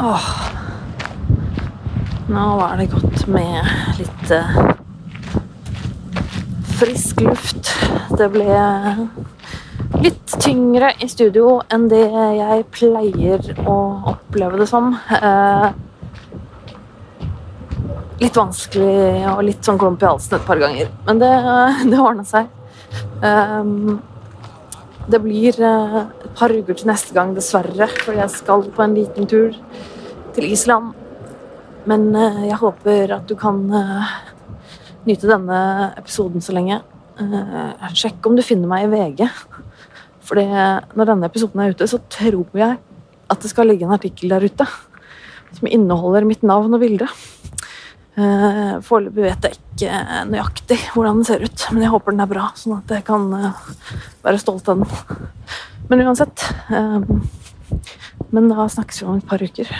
Åh. Nå var det godt med litt eh, frisk luft. Det ble litt tyngre i studio enn det jeg pleier å oppleve det som. Eh, litt vanskelig og litt sånn klump i halsen et par ganger. Men det, det ordna seg. Um, det blir eh, et par uker til neste gang, dessverre, fordi jeg skal på en liten tur til Island. Men eh, jeg håper at du kan eh, nyte denne episoden så lenge. Eh, sjekk om du finner meg i VG. For når denne episoden er ute, så tror jeg at det skal ligge en artikkel der ute som inneholder mitt navn og bilde. Foreløpig vet jeg ikke nøyaktig hvordan den ser ut, men jeg håper den er bra, sånn at jeg kan være stolt av den. Men uansett Men da snakkes vi om et par uker.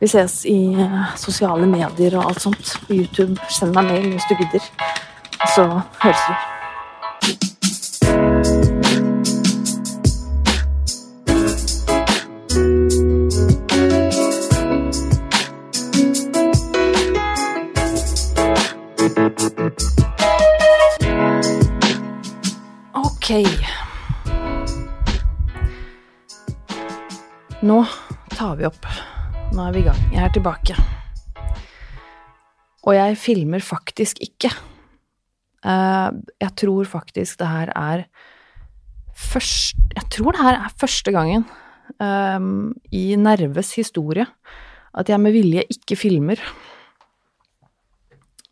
Vi ses i sosiale medier og alt sånt. På YouTube. Send meg mail hvis du gidder. Så høres vi. Ok. Nå tar vi opp. Nå er vi i gang. Jeg er tilbake. Og jeg filmer faktisk ikke. Eh, jeg tror faktisk det her er først Jeg tror det her er første gangen eh, i Nerves historie at jeg med vilje ikke filmer.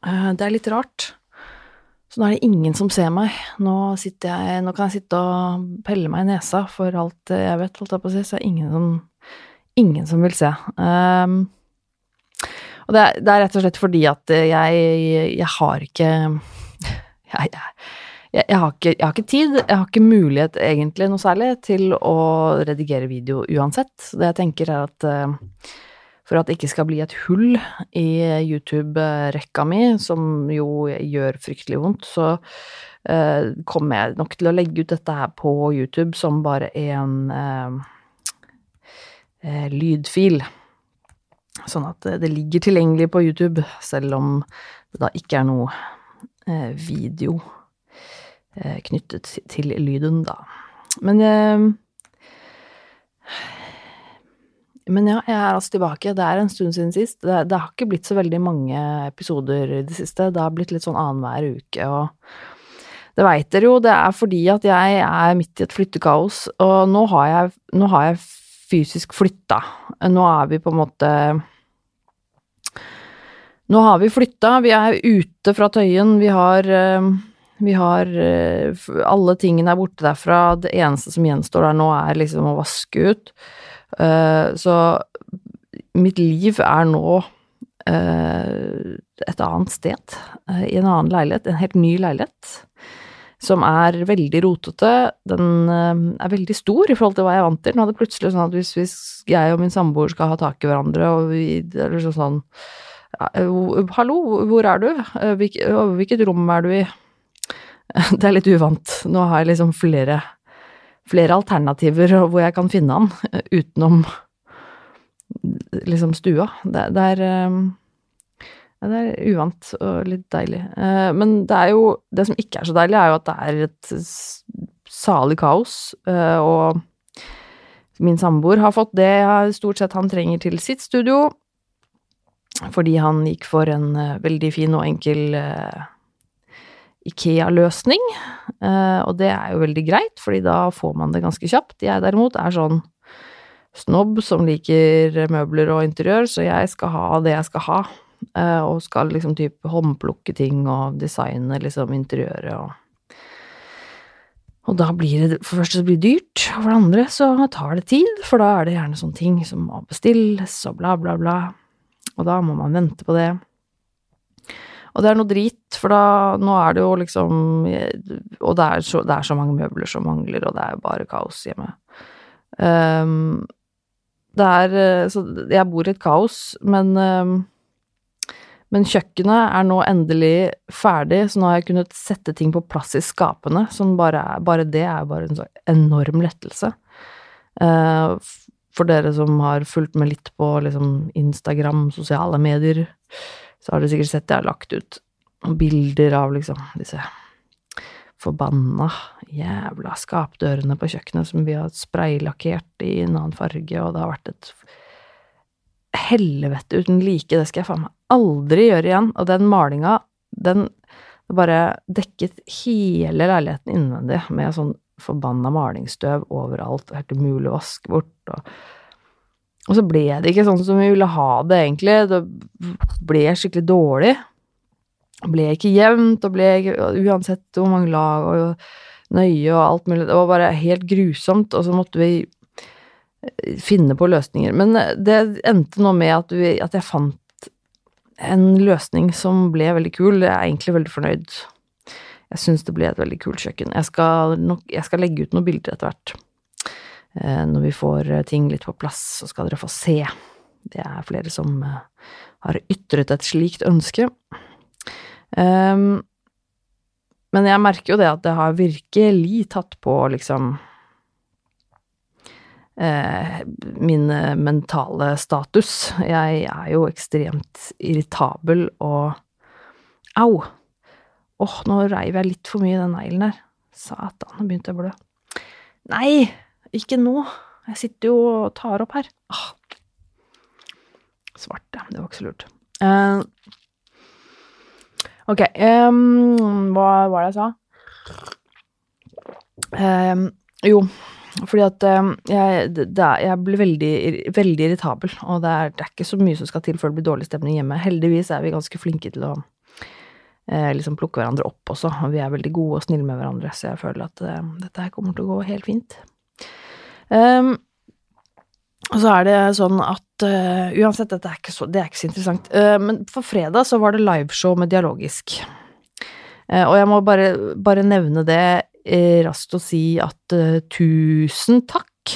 Eh, det er litt rart. Så nå er det ingen som ser meg. Nå, jeg, nå kan jeg sitte og pelle meg i nesa for alt jeg vet, holdt jeg på å si, så er det ingen som, ingen som vil se. Um, og det er, det er, rett og slett fordi at jeg, jeg har ikke jeg, jeg, jeg, har ikke, jeg har ikke tid, jeg har ikke mulighet egentlig noe særlig til å redigere video uansett. Det jeg tenker er at uh, for at det ikke skal bli et hull i YouTube-rekka mi, som jo gjør fryktelig vondt, så uh, kommer jeg nok til å legge ut dette her på YouTube som bare en uh, uh, lydfil. Sånn at det ligger tilgjengelig på YouTube, selv om det da ikke er noe video knyttet til lyden, da. Men men ja, jeg er altså tilbake. Det er en stund siden sist. Det, det, har ikke blitt så veldig mange episoder i det siste. Det har blitt litt sånn annenhver uke, og det veit dere jo, det er fordi at jeg er midt i et flyttekaos, og nå har jeg, nå har jeg fysisk flytta. Nå er vi på en måte Nå har vi flytta, vi er ute fra Tøyen, vi har vi har Alle tingene er borte derfra. Det eneste som gjenstår der nå, er liksom å vaske ut. Uh, så mitt liv er nå et annet sted, i en annen leilighet, en helt ny leilighet, som er veldig rotete. Den er veldig stor i forhold til hva jeg er vant til. Nå er det plutselig sånn at hvis, hvis jeg og min samboer skal ha tak i hverandre, og vi eller sånn liksom sånn Hallo, hvor er du? Hvilket, hvilket rom er du i? Det er litt uvant. Nå har jeg liksom flere flere alternativer hvor jeg kan finne han, utenom liksom stua. Det, det, er det er uvant og litt deilig. Men det er jo Det som ikke er så deilig, er jo at det er et salig kaos, og min samboer har fått det stort sett han trenger til sitt studio, fordi han gikk for en veldig fin og enkel Ikea-løsning, og det er jo veldig greit, fordi da får man det ganske kjapt. Jeg derimot er sånn snobb som liker møbler og interiør, så jeg skal ha det jeg skal ha, og skal liksom type håndplukke ting og designe liksom interiøret og og da blir det for det første så blir det dyrt, og for det andre så tar det tid, for da er det gjerne sånne ting som må bestilles og bla, bla, bla, og da må man vente på det. Og det er noe drit, for da Nå er det jo liksom Og det er så, det er så mange møbler som mangler, og det er jo bare kaos hjemme. Um, det er Så jeg bor i et kaos, men um, men kjøkkenet er nå endelig ferdig, så nå har jeg kunnet sette ting på plass i skapene, som bare er Bare det er bare en så enorm lettelse. Uh, for dere som har fulgt med litt på liksom Instagram, sosiale medier, så har dere sikkert sett jeg har lagt ut bilder av liksom disse forbanna jævla skapdørene på kjøkkenet som vi har spraylakkert i en annen farge, og det har vært et helvete uten like, det skal jeg faen meg aldri gjøre igjen. Og den malinga, den bare dekket hele leiligheten innvendig med sånn forbanna malingsstøv overalt, helt umulig å vaske bort. Og, og, så ble det ikke sånn som vi ville ha det, egentlig. Det ble skikkelig dårlig. Ble ikke jevnt, og ble uansett hvor mange lag og nøye og alt mulig. Det var bare helt grusomt, og så måtte vi finne på løsninger. Men det endte nå med at, vi, at jeg fant en løsning som ble veldig kul. Jeg er egentlig veldig fornøyd. Jeg syns det ble et veldig kult kjøkken. Jeg skal, nok, jeg skal legge ut noen bilder etter hvert. Eh, når vi får eh, ting litt på plass, så skal dere få se. Det er flere som eh, har ytret et slikt ønske. Um, men jeg merker jo det at det har virkelig tatt på, liksom min mentale status. Jeg er jo ekstremt irritabel og Au! Åh, oh, nå reiv jeg litt for mye i den neglen der. Satan, nå begynte jeg å blø. Nei, ikke nå. Jeg sitter jo og tar opp her. Ah. Svarte. Det var ikke så lurt. Uh, ok, um, hva var det jeg sa? Um, jo, fordi at um, jeg, det, jeg, blir veldig, veldig irritabel, og det er, det er, ikke så mye som skal til før det blir dårlig stemning hjemme. Heldigvis er vi ganske flinke til å eh, liksom plukke hverandre opp også. Og vi er veldig gode og snille med hverandre, så jeg føler at eh, dette her kommer til å gå helt fint. Um, og så er det sånn at uh, uansett, dette er ikke så, det er ikke så interessant, uh, men for fredag så var det liveshow med Dialogisk. Uh, og jeg må bare, bare nevne det raskt å si at tusen takk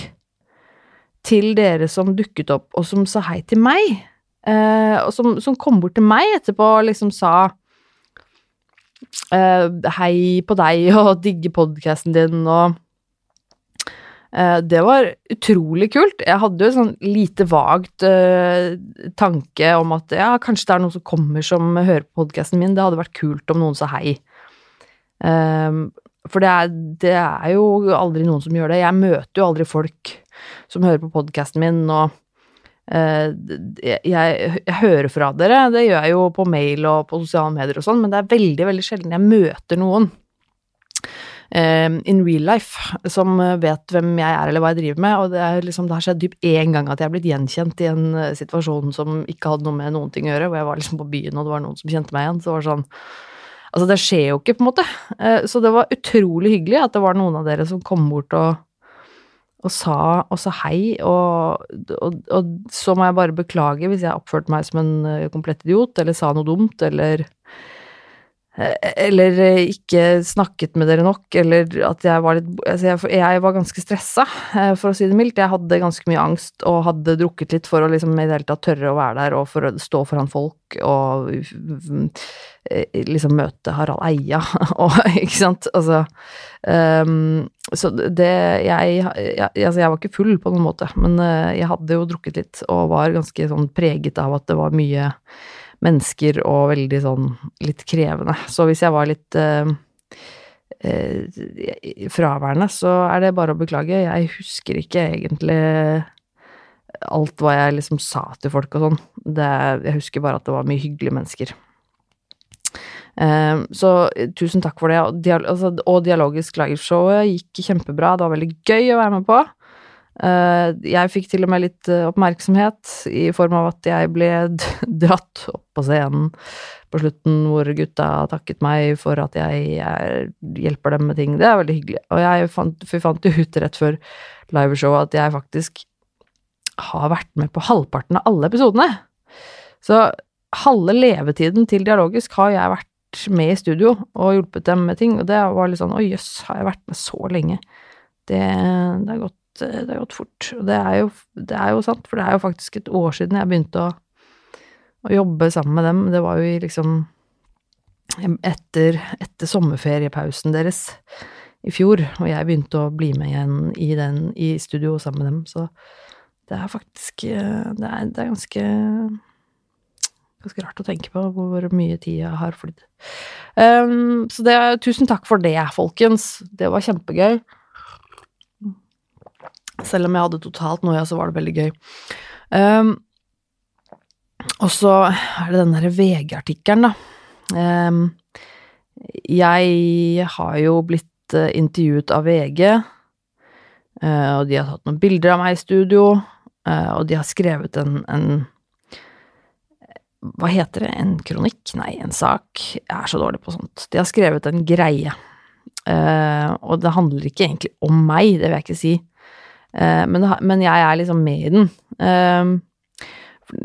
til dere som dukket opp og som sa hei til meg. og som, som kom bort til meg etterpå og liksom sa uh, hei på deg og digge podkasten din og Det var utrolig kult. Jeg hadde jo en sånn lite vagt uh, tanke om at ja, kanskje det er noen som kommer som hører på podkasten min. Det hadde vært kult om noen sa hei. For det er, det er jo aldri noen som gjør det. Jeg møter jo aldri folk som hører på podkasten min, og Eh, jeg, jeg, hører fra dere, det gjør jeg jo på mail og på sosiale medier og sånn, men det er veldig, veldig sjelden jeg møter noen um, in real life som vet hvem jeg er eller hva jeg driver med, og det, er liksom, det har skjedd typ én gang at jeg er blitt gjenkjent i en eh, situasjon som ikke hadde noe med noen ting å gjøre, hvor jeg var liksom på byen og det var noen som kjente meg igjen, så det var sånn Altså, det skjer jo ikke, på en måte. Så det var utrolig hyggelig at det var noen av dere som kom bort og og sa også hei, og, og, og, så må jeg bare beklage hvis jeg oppførte meg som en eh, komplett idiot, eller sa noe dumt, eller eh, eller ikke snakket med dere nok, eller at jeg var litt altså jeg, var ganske stressa, eh, for å si det mildt. Jeg hadde ganske mye angst og hadde drukket litt for å liksom i det hele tatt tørre å være der og for å stå foran folk og liksom møte Harald Eia og ikke sant, altså um, Så det jeg, jeg, Altså, jeg var ikke full på noen måte, men jeg hadde jo drukket litt og var ganske sånn preget av at det var mye mennesker og veldig sånn litt krevende. Så hvis jeg var litt eh, eh, fraværende, så er det bare å beklage. Jeg husker ikke egentlig alt hva jeg liksom sa til folk og sånn. Jeg husker bare at det var mye hyggelige mennesker. Uh, så tusen takk for det. Og, dial altså, og Dialogisk liveshowet gikk kjempebra. Det var veldig gøy å være med på. Eh, jeg fikk til og med litt eh, oppmerksomhet i form av at jeg ble dratt opp på scenen på slutten hvor gutta takket meg for at jeg, jeg hjelper dem med ting. Det er veldig hyggelig. Og jeg fant, fant jo ut rett før liveshowet at jeg faktisk har vært med på halvparten av alle episodene. Så halve levetiden til Dialogisk har jeg vært med i studio og hjulpet dem med ting, og det var litt sånn å jøss, har jeg vært med så lenge? Det, det er godt Eh, det har gått fort. Og det er, jo, det er, jo, sant, for det er jo faktisk et år siden jeg begynte å, å jobbe sammen med dem. Det var jo i liksom etter, etter, sommerferiepausen deres i fjor, og jeg begynte å bli med igjen i den i studio sammen med dem, så Det er faktisk eh, Det er, det er ganske Ganske rart å tenke på hvor mye tid jeg har flydd. Um, så det, tusen takk for det, folkens. Det var kjempegøy. Selv om jeg hadde totalt noia, så var det veldig gøy. Um, og så er det den derre VG-artikkelen, da. Um, jeg har jo blitt uh, intervjuet av VG, uh, og de har tatt noen bilder av meg i studio, uh, og de har skrevet en, en hva heter det, en kronikk? Nei, en sak. Jeg er så dårlig på sånt. De har skrevet en greie, og det handler ikke egentlig om meg, det vil jeg ikke si, men, men, jeg er liksom med i den. Uh,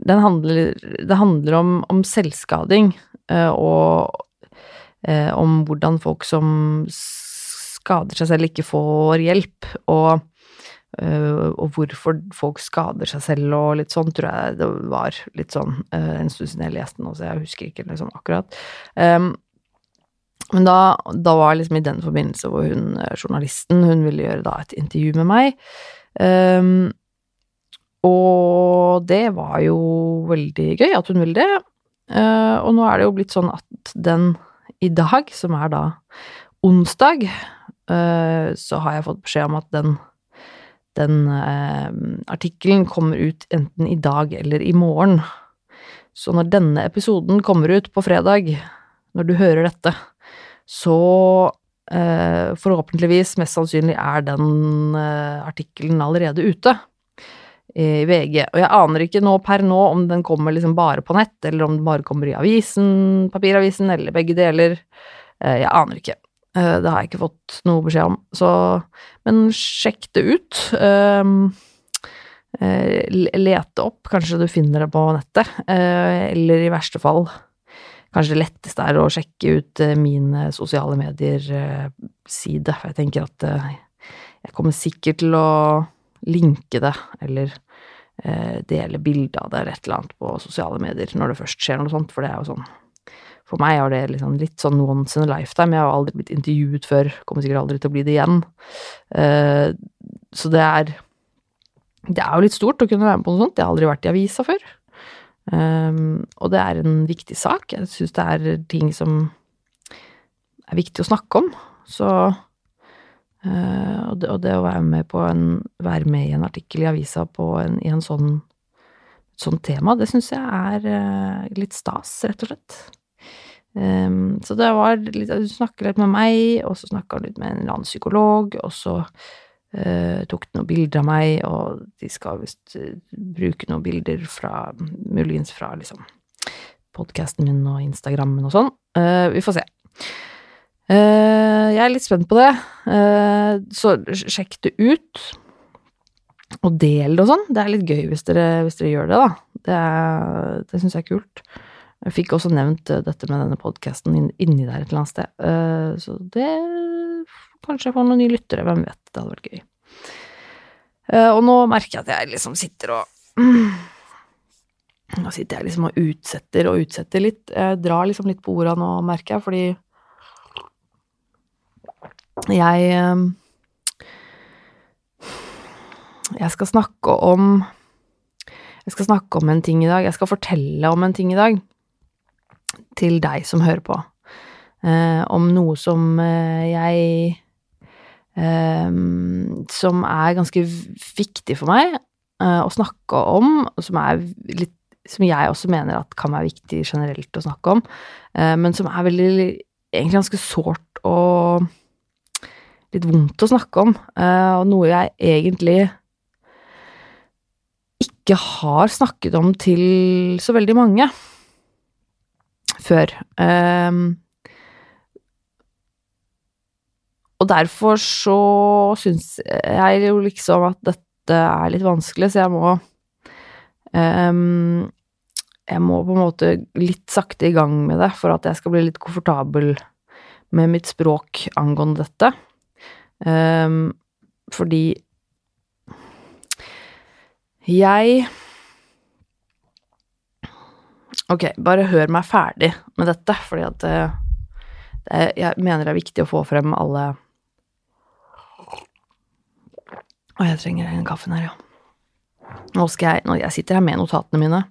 den handler, det handler om, om selvskading, og om hvordan folk som skader seg selv, ikke får hjelp, og og hvorfor folk skader seg selv og litt sånn, tror jeg det var litt sånn en stund siden jeg leste den, også, jeg husker ikke liksom akkurat. Men da, da, var liksom i den forbindelse hvor hun, eh, journalisten, hun ville gjøre da et intervju med meg. Um, og det var jo veldig gøy at hun ville det. Uh, og nå er det jo blitt sånn at den i dag, som er da onsdag, så har jeg fått beskjed om at den den uh, artikkelen kommer ut enten i dag eller i morgen. Så når denne episoden kommer ut på fredag, når du hører dette, så forhåpentligvis, mest sannsynlig, er den eh, artikkelen allerede ute i VG. Og jeg aner ikke nå per nå om den kommer liksom bare på nett, eller om den bare kommer i avisen, papiravisen, eller begge deler. Eh, jeg aner ikke. Eh, det har jeg ikke fått noe beskjed om, så Men sjekk det ut. Lete opp, kanskje du finner det på nettet, eller i verste fall Kanskje det letteste er å sjekke ut min sosiale medier-side, for jeg tenker at jeg kommer sikkert til å linke det, eller dele bilde av det eller et eller annet på sosiale medier når det først skjer noe sånt, for det er jo sånn for meg er det liksom litt sånn once in a lifetime. Jeg har aldri blitt intervjuet før, kommer sikkert aldri til å bli det igjen. Så det er Det er jo litt stort å kunne være med på noe sånt. Jeg har aldri vært i avisa før. Um, og det er en viktig sak. Jeg syns det er ting som er viktig å snakke om. Så uh, og, det, og, det, å være med, en, være med i en artikkel i avisa en, i en sånn sånt tema, det syns jeg er uh, litt stas, rett og slett. Um, så det var litt Du snakker litt med meg, og så snakka litt med en eller annen psykolog, og så uh, tok noen bilder av meg, og de skal visst uh, bruke noen bilder fra Muligens fra liksom podkasten min og Instagrammen og sånn. Uh, vi får se. jeg er litt spent på det, så sjekk det ut. Og del det og sånn. Det er litt gøy hvis dere, hvis dere gjør det, da. Det, det syns jeg er kult. Jeg fikk også nevnt dette med denne podkasten inni der et eller annet sted. Så det Kanskje jeg får noen nye lyttere, hvem vet. Det hadde vært gøy. Eh, og nå merker jeg at jeg liksom sitter og Nå sitter jeg liksom og utsetter og utsetter litt. Jeg drar liksom litt på orda nå, merker jeg, fordi jeg Jeg skal snakke om Jeg skal snakke om en ting i dag. Jeg skal fortelle om en ting i dag til deg som hører på, eh, om noe som eh, jeg eh, Som er ganske viktig for meg eh, å snakke om, som litt som jeg også mener at kan være viktig generelt å snakke om, eh, men som er veldig egentlig ganske sårt og litt vondt å snakke om, eh, og noe jeg egentlig ikke har snakket om til så veldig mange før. Um, og derfor så syns jeg jo liksom at dette er litt vanskelig, så jeg må um, Jeg må på en måte litt sakte i gang med det for at jeg skal bli litt komfortabel med mitt språk angående dette. Um, fordi jeg Ok, bare hør meg ferdig med dette, fordi at det, Jeg mener det er viktig å få frem alle Å, jeg trenger den kaffen her, ja. Nå skal jeg Nå jeg sitter her med notatene mine.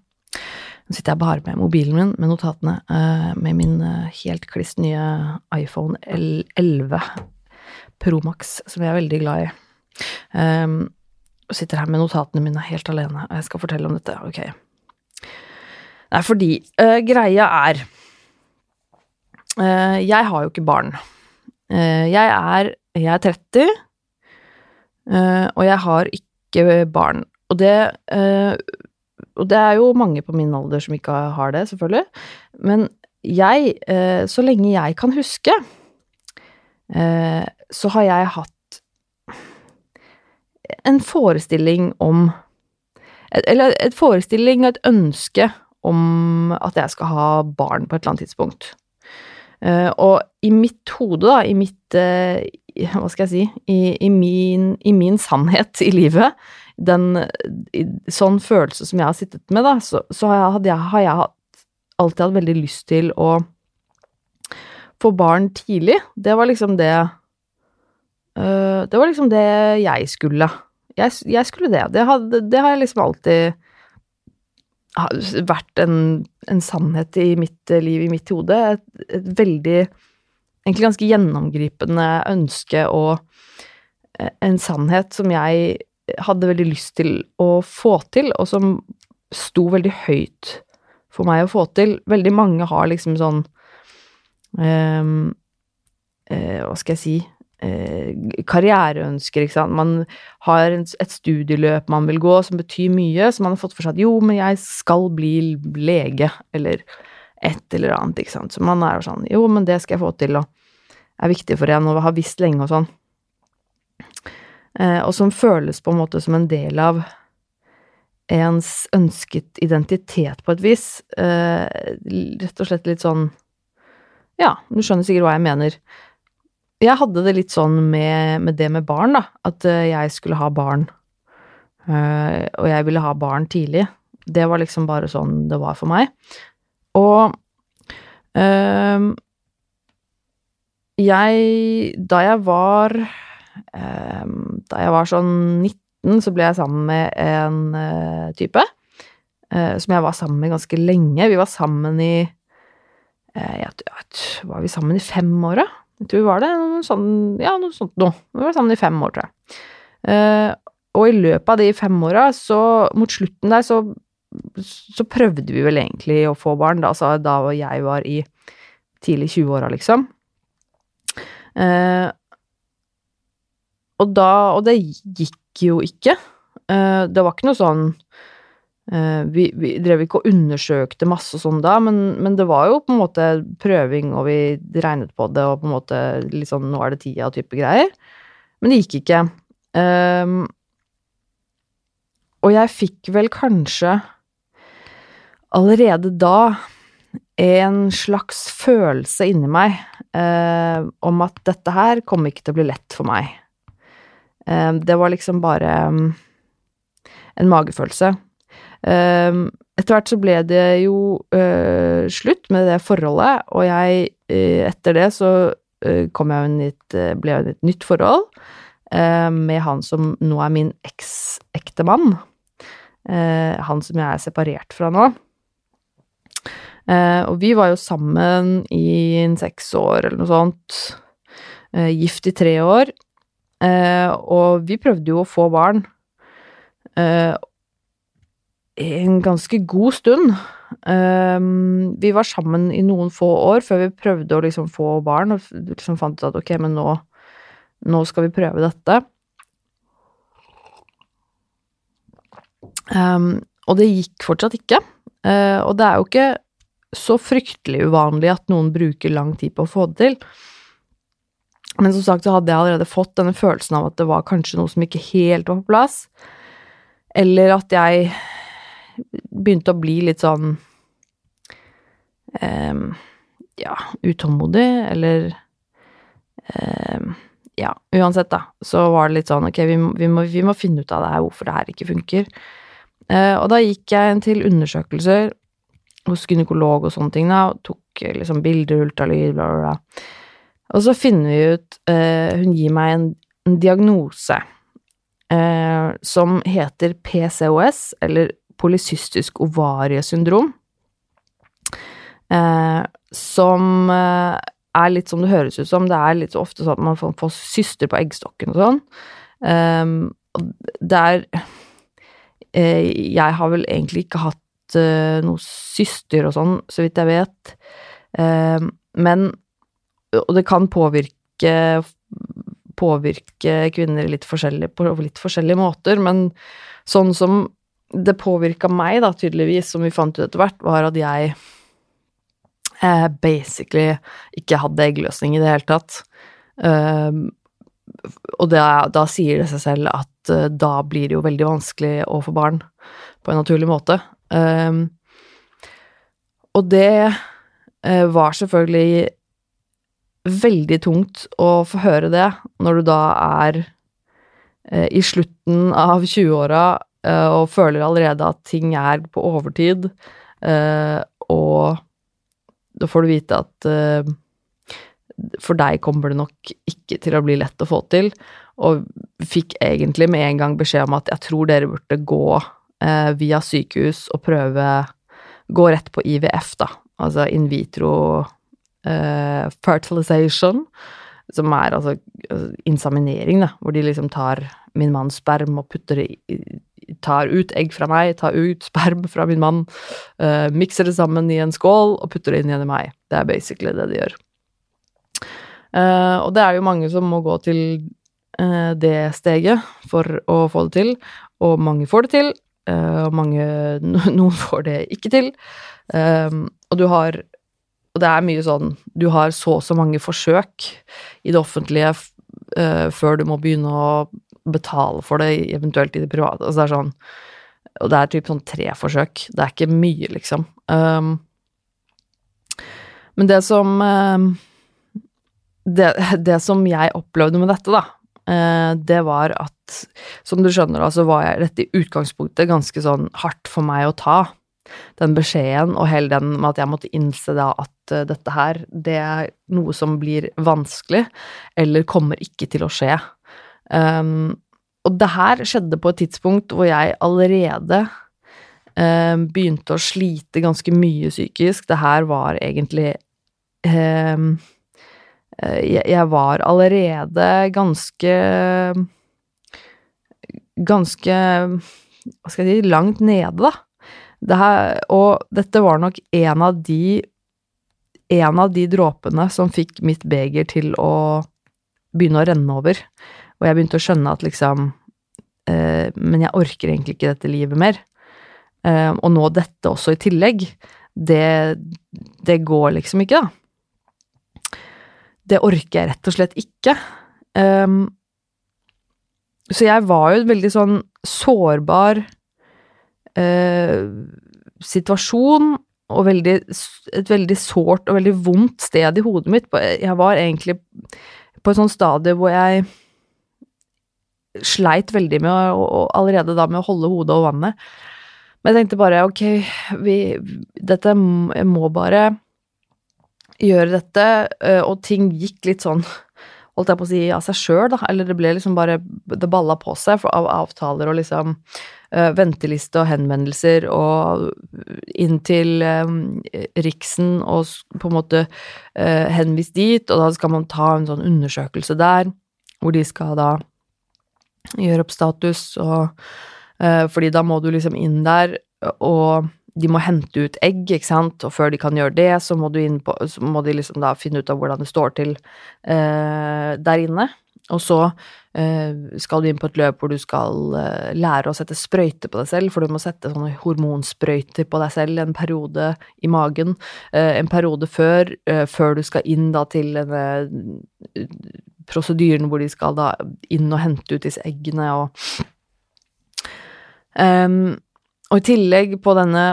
Nå sitter jeg bare med mobilen min med notatene, uh, med min uh, helt kliss nye iPhone L11 Pro Max, som jeg er veldig glad i. Um, sitter her med notatene mine helt alene, og jeg skal fortelle om dette. Ok. Det er fordi uh, greia er Jeg har jo ikke barn. Jeg er Jeg er 30, og jeg har ikke barn. Og det Og det er jo mange på min alder som ikke har det, selvfølgelig. Men jeg, så lenge jeg kan huske, så har jeg hatt en forestilling om Eller et forestilling og et ønske om at jeg skal ha barn på et eller annet tidspunkt. Og i mitt hode, da, i mitt Hva skal jeg si i, i, min, i, min, sannhet i livet, den sånn følelse som jeg har sittet med, da, så, så har, jeg, har jeg alltid hatt veldig lyst til å få barn tidlig. Det var liksom det øh, Det var liksom det jeg skulle. Jeg, jeg skulle det. Det, hadde, det har jeg liksom alltid vært en, en, sannhet i mitt liv, i mitt hode. Et, et, veldig Egentlig ganske gjennomgripende ønske og eh, en sannhet som jeg hadde veldig lyst til å få til, og som sto veldig høyt for meg å få til. Veldig mange har liksom sånn um, uh, Hva skal jeg si Eh, karriereønsker, ikke sant. Man har et studieløp man vil gå som betyr mye, så man har fått for seg at jo, men jeg skal bli lege, eller et eller annet, ikke sant. Så man er jo sånn jo, men det skal jeg få til, og er viktig for en, og har visst lenge og sånn. Eh, og som føles på en måte som en del av ens ønsket identitet på et vis. Eh, rett og slett litt sånn Ja, du skjønner sikkert hva jeg mener jeg hadde det litt sånn med, med, det med barn, da. At uh, jeg skulle ha barn. Og jeg ville ha barn tidlig. Det var liksom bare sånn det var for meg. Og uh, jeg Da jeg var Da jeg var sånn 19, så ble jeg sammen med en type. som jeg var sammen med ganske lenge. Vi var sammen i jeg, jeg, Var vi sammen i fem år, da? Jeg tror vi var det noe sånn, ja, noe sånt noe. Vi var sammen i fem år, tror jeg. Og i løpet av de fem åra, så mot slutten der, så, så prøvde vi vel egentlig å få barn, da, altså da jeg var i tidlig 20-åra, liksom. Eh, og da Og det gikk jo ikke. Eh, det var ikke noe sånn Eh, vi, vi, drev ikke og undersøkte masse sånn da, men, men, det var jo på en måte prøving, og vi regnet på det, og på en måte litt sånn 'nå er det tida' type greier. Men det gikk ikke. Um, og jeg fikk vel kanskje allerede da en slags følelse inni meg eh, om at dette her kommer ikke til å bli lett for meg. Eh, det var liksom bare um, en magefølelse. Eh, etter hvert så ble det jo uh, slutt med det forholdet, og jeg uh, Etter det så uh, kom jeg inn i et, ble jeg i et nytt forhold med han som nå er min eksektemann. han som jeg er separert fra nå. Og vi var jo sammen i seks år eller noe sånt. gift i tre år. og vi prøvde jo å få barn en ganske god stund. Vi var sammen i noen få år før vi prøvde å liksom få barn, og liksom fant ut at ok, men nå, nå skal vi prøve dette. Um, og det gikk fortsatt ikke. Uh, og det er jo ikke så fryktelig uvanlig at noen bruker lang tid på å få det til. Men som sagt så hadde jeg allerede fått denne følelsen av at det var kanskje noe som ikke helt var på plass. Eller at jeg begynte å bli litt sånn um, Ja, utålmodig, eller um, Ja, uansett, da, så var det litt sånn ok, vi vi må, vi må finne ut av det her, hvorfor det her ikke funker. Uh, og da gikk jeg til undersøkelser hos gynekolog og sånne ting, da, og tok liksom bilder, ultralyd, bla, bla, bla. Og så finner vi ut eh, Hun gir meg en, en diagnose eh, som heter PCOS, eller polycystisk ovariesyndrom, eh, som eh, er litt som det høres ut som. Det er litt så ofte sånn at man får, får syster på eggstokken og sånn. Um, det er eh, Jeg har vel egentlig ikke hatt eh, noe syster og sånn, så vidt jeg vet. Uh, men Og det kan påvirke påvirke kvinner litt forskjellig, på litt forskjellige måter, men sånn som det påvirka meg, da, tydeligvis, som vi fant ut etter hvert, var at jeg eh, basically ikke hadde eggløsning i det hele tatt. Uh, og det, da sier det seg selv at uh, da blir det jo veldig vanskelig å få barn på en naturlig måte. Um, og det uh, var selvfølgelig veldig tungt å få høre det når du da er uh, i slutten av 20-åra og føler allerede at ting er på overtid, og da får du vite at uh, for deg kommer det nok ikke til å bli lett å få til, og fikk egentlig med en gang beskjed om at jeg tror dere burde gå uh, via sykehus og prøve Gå rett på IVF, da, altså in vitro eh, fertilization, som er altså, altså inseminering, da, hvor de liksom tar min manns sperm og putter det i tar ut egg fra meg, tar ut sperm fra min mann, uh, mikser det sammen i en skål og putter det inn igjen i meg. Det er basically det de gjør. Uh, og det er jo mange som må gå til uh, det steget for å få det til, og mange får det til, og mange Noen får det ikke til. og du har Og det er mye sånn Du har så og så mange forsøk i det offentlige før du må begynne å betale for det, eventuelt i det private. Altså det er sånn Og det er typ sånn tre forsøk. Det er ikke mye, liksom. Um, men det som um, det, det, som jeg opplevde med dette, da, det var at Som du skjønner, da, så var jeg dette i utgangspunktet ganske sånn hardt for meg å ta. Den beskjeden, og hele den med at jeg måtte innse da at uh, dette her, det er noe som blir vanskelig, eller kommer ikke til å skje. Um, og det her skjedde på et tidspunkt hvor jeg allerede um, begynte å slite ganske mye psykisk. Det her var egentlig um, jeg var allerede ganske Ganske Hva skal jeg si langt nede, da. Det her, og dette var nok en av de en av de dråpene som fikk mitt beger til å begynne å renne over. Og jeg begynte å skjønne at liksom eh, Men jeg orker egentlig ikke dette livet mer. Eh, og nå dette også i tillegg, det, det går liksom ikke, da. Det orker jeg rett og slett ikke. Um, så jeg var jo en veldig sånn sårbar uh, situasjon, og veldig, et veldig sårt og veldig vondt sted i hodet mitt. Jeg var egentlig på et sånt stadie hvor jeg sleit veldig med å, allerede da med å holde hodet over vannet. Men jeg tenkte bare ok, vi Dette må bare gjøre dette, eh, og ting gikk litt sånn holdt jeg på å si, av seg sjøl, da. Eller det ble liksom bare Det balla på seg av avtaler og liksom uh, venteliste og henvendelser og inn til um, Riksen og på en måte uh, henvist dit, og da skal man ta en sånn undersøkelse der, hvor de skal da gjøre opp status, og uh, Fordi da må du liksom inn der, og de må hente ut egg, ikke sant, og før de kan gjøre det, så må, på, så må de liksom da finne ut av hvordan det står til uh, der inne. Og så uh, skal du inn på et løp hvor du skal uh, lære å sette sprøyter på deg selv, for du må sette sånne hormonsprøyter på deg selv en periode i magen. en periode før, før du skal inn da til denne prosedyren hvor de skal da inn og hente ut disse eggene og um, Og i tillegg på denne,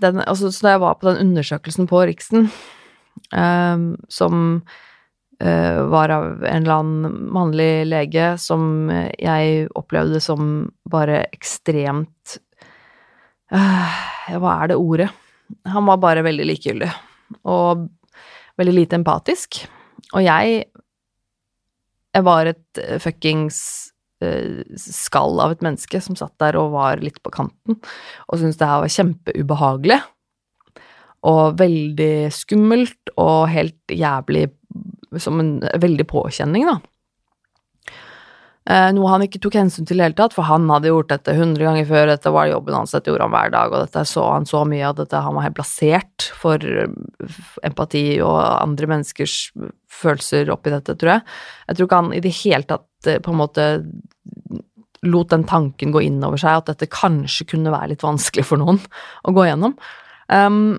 den, altså, Så da jeg var på den undersøkelsen på Riksen, um, som uh, var av en eller annen mannlig lege som jeg opplevde som bare ekstremt uh, Hva er det ordet? Han var bare veldig likegyldig og veldig lite empatisk. Og jeg jeg var et eh, fuckings skall av et menneske som satt der og var litt på kanten, og syntes det her var kjempeubehagelig. Og veldig skummelt og helt jævlig Som en veldig påkjenning, da. Eh, noe han ikke tok hensyn til i det hele tatt, for han hadde gjort dette hundre ganger før, dette var jobben hans, dette gjorde han hver dag, og dette så han så mye av dette, han var helt plassert for eh, empati og andre menneskers følelser oppi dette, tror jeg. Jeg tror ikke han i det hele tatt eh, på en måte lot den tanken gå inn over seg, at dette kanskje kunne være litt vanskelig for noen å gå gjennom. Um,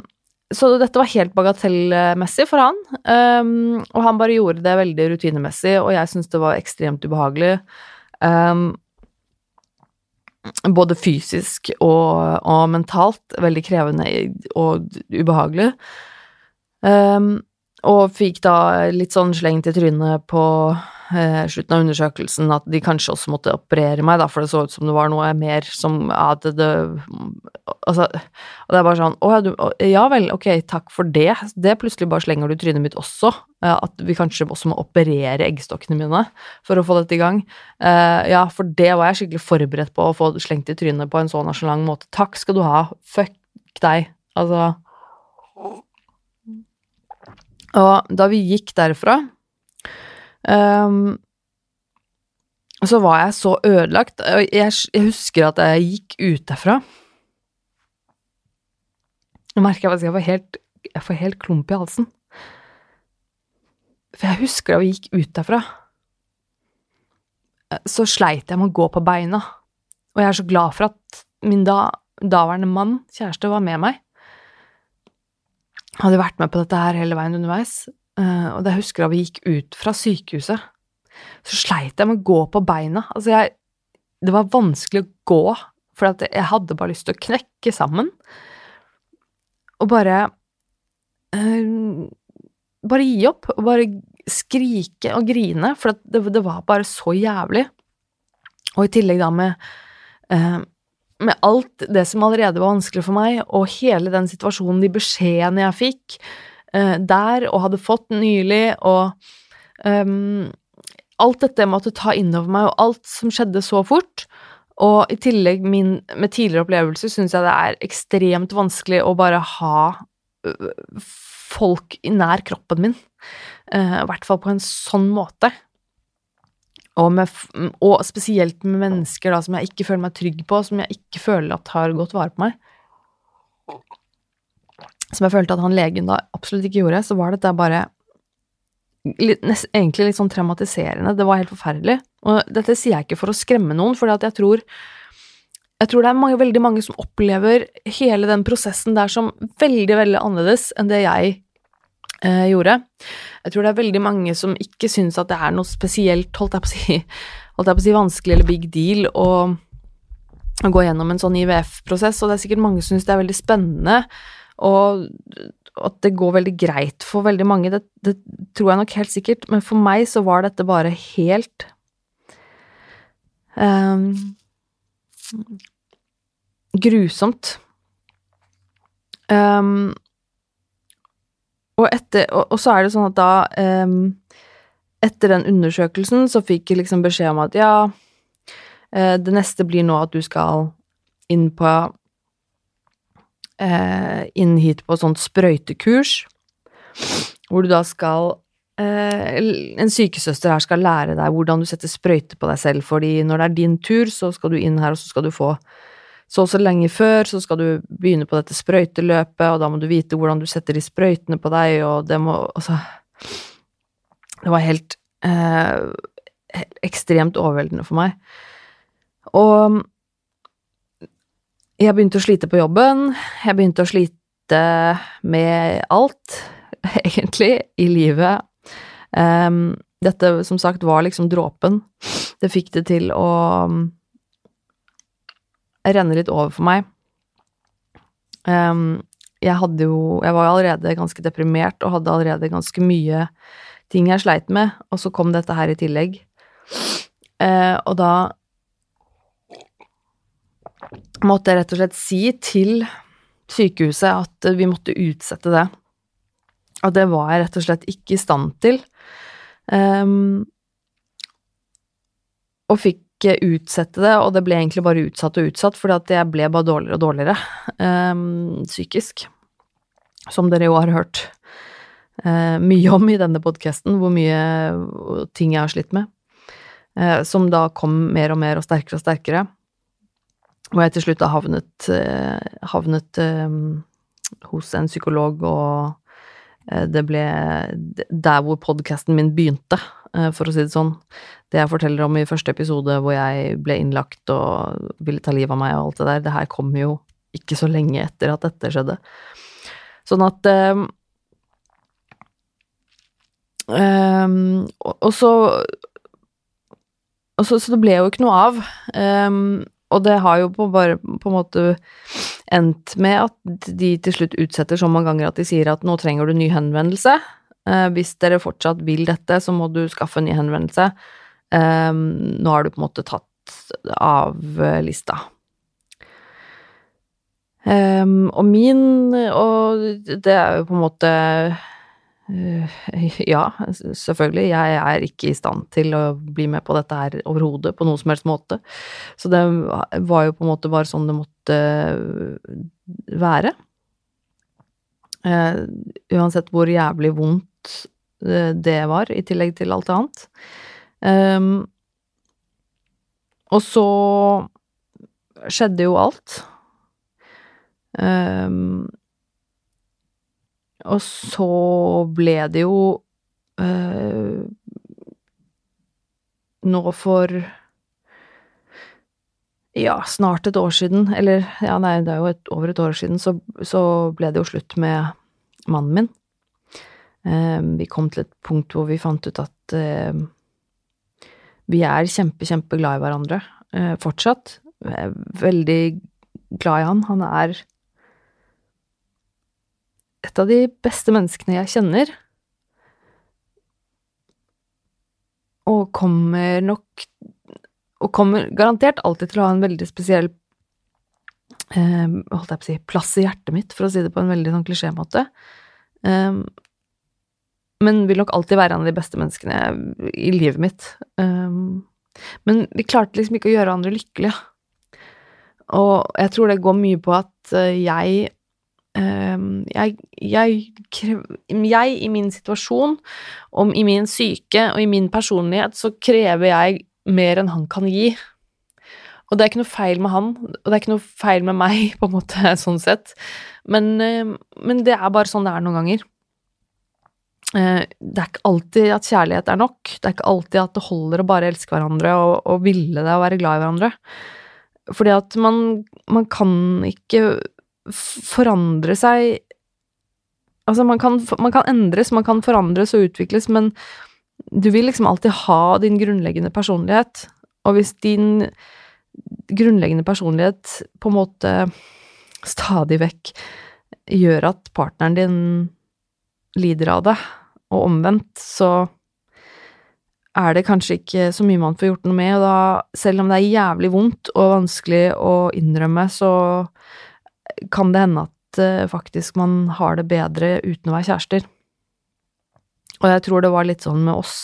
så dette var helt bagatellmessig for han, um, og han bare gjorde det veldig rutinemessig, og jeg syntes det var ekstremt ubehagelig. Um, både fysisk og, og, mentalt veldig krevende og ubehagelig. Um, og fikk da litt sånn sleng til trynet på eh, slutten av undersøkelsen at de kanskje også måtte operere meg, da, for det så ut som det var noe mer som at det, Altså, og det er bare sånn Å ja, du Ja vel, ok, takk for det. Det plutselig bare slenger du trynet mitt også. At vi kanskje også må operere eggstokkene mine for å få dette i gang. Eh, ja, for det var jeg skikkelig forberedt på, å få slengt i trynet på en så lang måte. Takk skal du ha. Fuck deg. Altså Og da vi gikk derfra um, så var jeg så ødelagt. Jeg, jeg husker at jeg gikk ut derfra nå merker jeg at jeg får helt, jeg får helt klump i halsen. For jeg husker da vi gikk ut derfra, så sleit jeg med å gå på beina. Og jeg er så glad for at min da, daværende mann, kjæreste, var med meg. Hadde vært med på dette her hele veien underveis. Eh, og da jeg husker da vi gikk ut fra sykehuset, så sleit jeg med å gå på beina. Altså, jeg Det var vanskelig å gå, for jeg hadde bare lyst til å knekke sammen og bare uh, Bare gi opp, og bare skrike og grine, for det, det, var bare så jævlig. Og i tillegg da med uh, med alt det som allerede var vanskelig for meg, og hele den situasjonen, de beskjedene jeg fikk uh, der og hadde fått nylig, og um, alt dette måtte ta inn over meg, og alt som skjedde så fort, og i tillegg min, med tidligere opplevelser syns jeg det er ekstremt vanskelig å bare ha folk nær kroppen min. I hvert fall på en sånn måte. Og, med, og, spesielt med mennesker da, som jeg ikke føler meg trygg på, som jeg ikke føler at har gått vare på meg. Som jeg følte at han legen da absolutt ikke gjorde, så var dette bare litt, egentlig litt sånn traumatiserende. Det var helt forferdelig. Og dette sier jeg ikke for å skremme noen, for jeg tror jeg tror det er mange, veldig mange som opplever hele den prosessen der som veldig, veldig annerledes enn det jeg eh, gjorde. Jeg tror det er veldig mange som ikke syns at det er noe spesielt, holdt jeg på å si, holdt jeg på å si vanskelig eller big deal å, å gå gjennom en sånn IVF-prosess, og det er sikkert mange som syns det er veldig spennende. Og at det går veldig greit for veldig mange, det, det, tror jeg nok helt sikkert, men for meg så var dette bare helt um, grusomt. Um, og, etter, og, og, så er det sånn at da um, Etter den undersøkelsen så fikk jeg liksom beskjed om at ja, uh, det neste blir nå at du skal inn på eh, inn hit på sånt sprøytekurs, hvor du da skal eh, En sykesøster her skal lære deg hvordan du setter sprøyte på deg selv, fordi når det er din tur, så skal du inn her, og så skal du få så og så lenge før, så skal du begynne på dette sprøyteløpet, og da må du vite hvordan du setter de sprøytene på deg, og det må Altså Det var helt eh, ekstremt overveldende for meg. Og jeg begynte å slite på jobben, jeg begynte å slite med alt, egentlig, i livet. Um, dette, som sagt, var liksom dråpen. Det fikk det til å um, renne litt over for meg. Um, jeg hadde jo Jeg var allerede ganske deprimert og hadde allerede ganske mye ting jeg sleit med, og så kom dette her i tillegg. Uh, og da måtte jeg rett og slett si til sykehuset at vi måtte utsette det. Og det var jeg rett og slett ikke i stand til. Um, og fikk utsette det, og det ble egentlig bare utsatt og utsatt, fordi at jeg ble bare dårligere og dårligere um, psykisk. Som dere jo har hørt uh, mye om i denne podkasten, hvor mye ting jeg har slitt med. Uh, som da kom mer og mer og sterkere og sterkere. Og jeg til slutt da havnet, uh, havnet um, hos en psykolog, og det ble der hvor podkasten min begynte, for å si det sånn det jeg forteller om i første episode hvor jeg ble innlagt og ville ta livet av meg og alt det der, det her kom jo ikke så lenge etter at dette skjedde. Sånn at um, um, og, så, og så Så det ble jo ikke noe av. Um, og det har jo på, bare på en måte endt med at de til slutt utsetter så mange ganger at de sier at nå trenger du ny henvendelse. Eh, hvis dere fortsatt vil dette, så må du skaffe en ny henvendelse. Eh, nå har du på en måte tatt av lista. Um, og min Og det er jo på en måte Ja, selvfølgelig, jeg er ikke i stand til å bli med på dette her overhodet, på noen som helst måte. Så det var jo på en måte bare sånn det måtte være. Uh, uansett hvor jævlig vondt det var, i tillegg til alt annet. Um, og så skjedde jo alt. Og så ble det jo øh, Nå for ja, snart et år siden, eller ja, nei, det er jo et, over et år siden, så, så, ble det jo slutt med mannen min. Eh, vi kom til et punkt hvor vi fant ut at eh, vi er kjempe, kjempeglad i hverandre eh, fortsatt. Veldig glad i han. Han er et av de beste menneskene jeg kjenner. Og kommer nok Og kommer garantert alltid til å ha en veldig spesiell eh, holdt jeg på å si, plass i hjertet mitt, for å si det på en veldig sånn klisjémåte. Um, men vil nok alltid være en av de beste menneskene i livet mitt. Um, men vi klarte liksom ikke å gjøre andre lykkelige. Og jeg tror det går mye på at eh, jeg jeg, jeg, jeg, i min situasjon, om i min syke og i min personlighet, så krever jeg mer enn han kan gi. Og det er ikke noe feil med han, og det er ikke noe feil med meg, på en måte, sånn sett. Men, men det er bare sånn det er noen ganger. Eh, det er ikke alltid at kjærlighet er nok. Det er ikke alltid at det holder å bare elske hverandre og, og ville det og være glad i hverandre. Fordi at man, man kan ikke forandre seg Altså, man kan, man kan, endres, man kan forandres og utvikles, men du vil liksom alltid ha din grunnleggende personlighet. Og hvis din grunnleggende personlighet på en måte stadig vekk gjør at partneren din lider av det, og omvendt, så er det kanskje ikke så mye man får gjort noe med, og da, selv om det er jævlig vondt og vanskelig å innrømme, så kan det hende at uh, faktisk man har det bedre uten å være kjærester. Og jeg tror det var litt sånn med oss.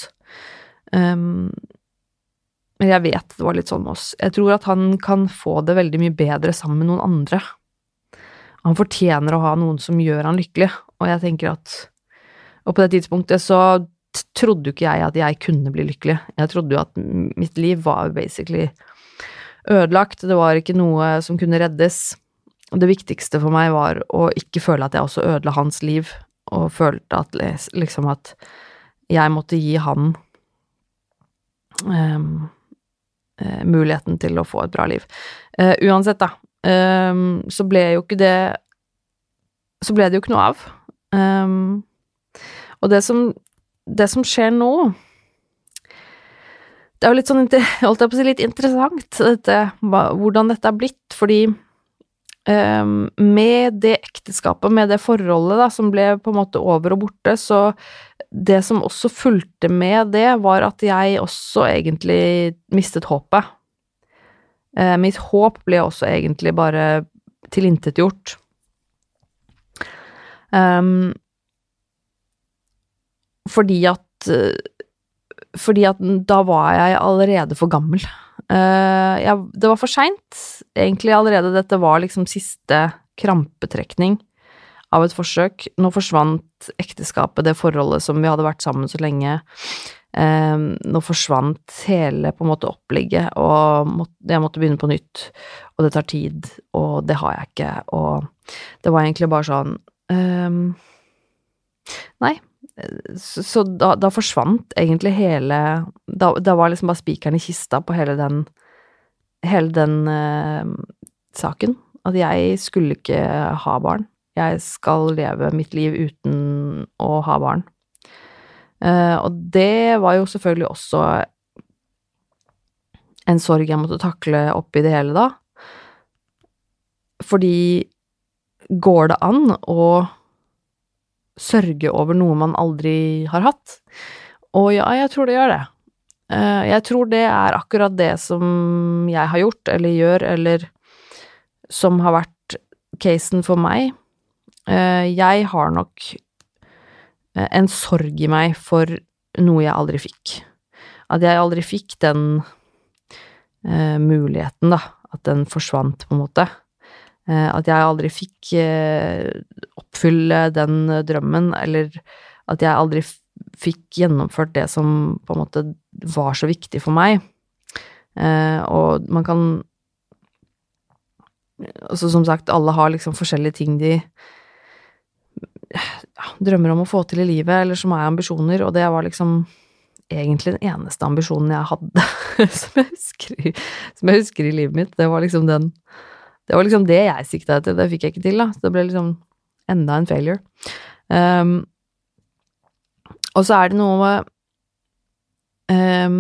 Um, men jeg vet det var litt sånn med oss. Jeg tror at han kan få det veldig mye bedre sammen med noen andre. Han fortjener å ha noen som gjør han lykkelig, og jeg tenker at og på det tidspunktet så trodde jo ikke jeg at jeg kunne bli lykkelig. Jeg trodde jo at mitt liv var basically ødelagt. Det var ikke noe som kunne reddes. Og det viktigste for meg var å ikke føle at jeg også ødela hans liv, og følte at liksom at jeg måtte gi han um, muligheten til å få et bra liv. Uh, uansett, da, um, så ble jo ikke det Så ble det jo ikke noe av. Um, og det som, det som skjer nå Det er jo litt sånn, holdt jeg på å si, litt interessant, dette, hvordan dette er blitt, fordi med det ekteskapet, med det forholdet da, som ble på en måte over og borte, så det som også fulgte med det, var at jeg også egentlig mistet håpet. Uh, mitt håp ble også egentlig bare tilintetgjort. Um, fordi at Fordi at da var jeg allerede for gammel. Uh, ja, det var for seint. Egentlig allerede dette var liksom siste krampetrekning av et forsøk. Nå forsvant ekteskapet, det forholdet som vi hadde vært sammen så lenge. Uh, nå forsvant hele på en måte opplegget, og måtte, jeg måtte begynne på nytt. Og det tar tid, og det har jeg ikke, og det var egentlig bare sånn uh, Nei. Så, da, da, forsvant egentlig hele Da, da var liksom bare spikeren i kista på hele den Hele den uh, saken. At jeg skulle ikke ha barn. Jeg skal leve mitt liv uten å ha barn. Uh, og det var jo selvfølgelig også en sorg jeg måtte takle oppi det hele da. Fordi går det an å sørge over noe man aldri har hatt? Og ja, jeg tror det gjør det. Uh, jeg tror det er akkurat det som jeg har gjort, eller gjør, eller som har vært casen for meg. Uh, jeg har nok Eh, en sorg i meg for noe jeg aldri fikk. At jeg aldri fikk den eh, muligheten, da. At den forsvant, på en måte. Eh, at jeg aldri fikk eh, oppfylle den drømmen, eller at jeg aldri fikk gjennomført det som på en måte var så viktig for meg. Eh, og man kan Altså, som sagt, alle har liksom forskjellige ting de drømmer om å få til i livet, eller som er ambisjoner, og det var liksom egentlig den eneste ambisjonen jeg hadde som, jeg husker, som jeg husker i livet mitt. Det var liksom den Det var liksom det jeg sikta etter, det fikk jeg ikke til, da. Så det ble liksom enda en failure. Um, og så er det noe med um,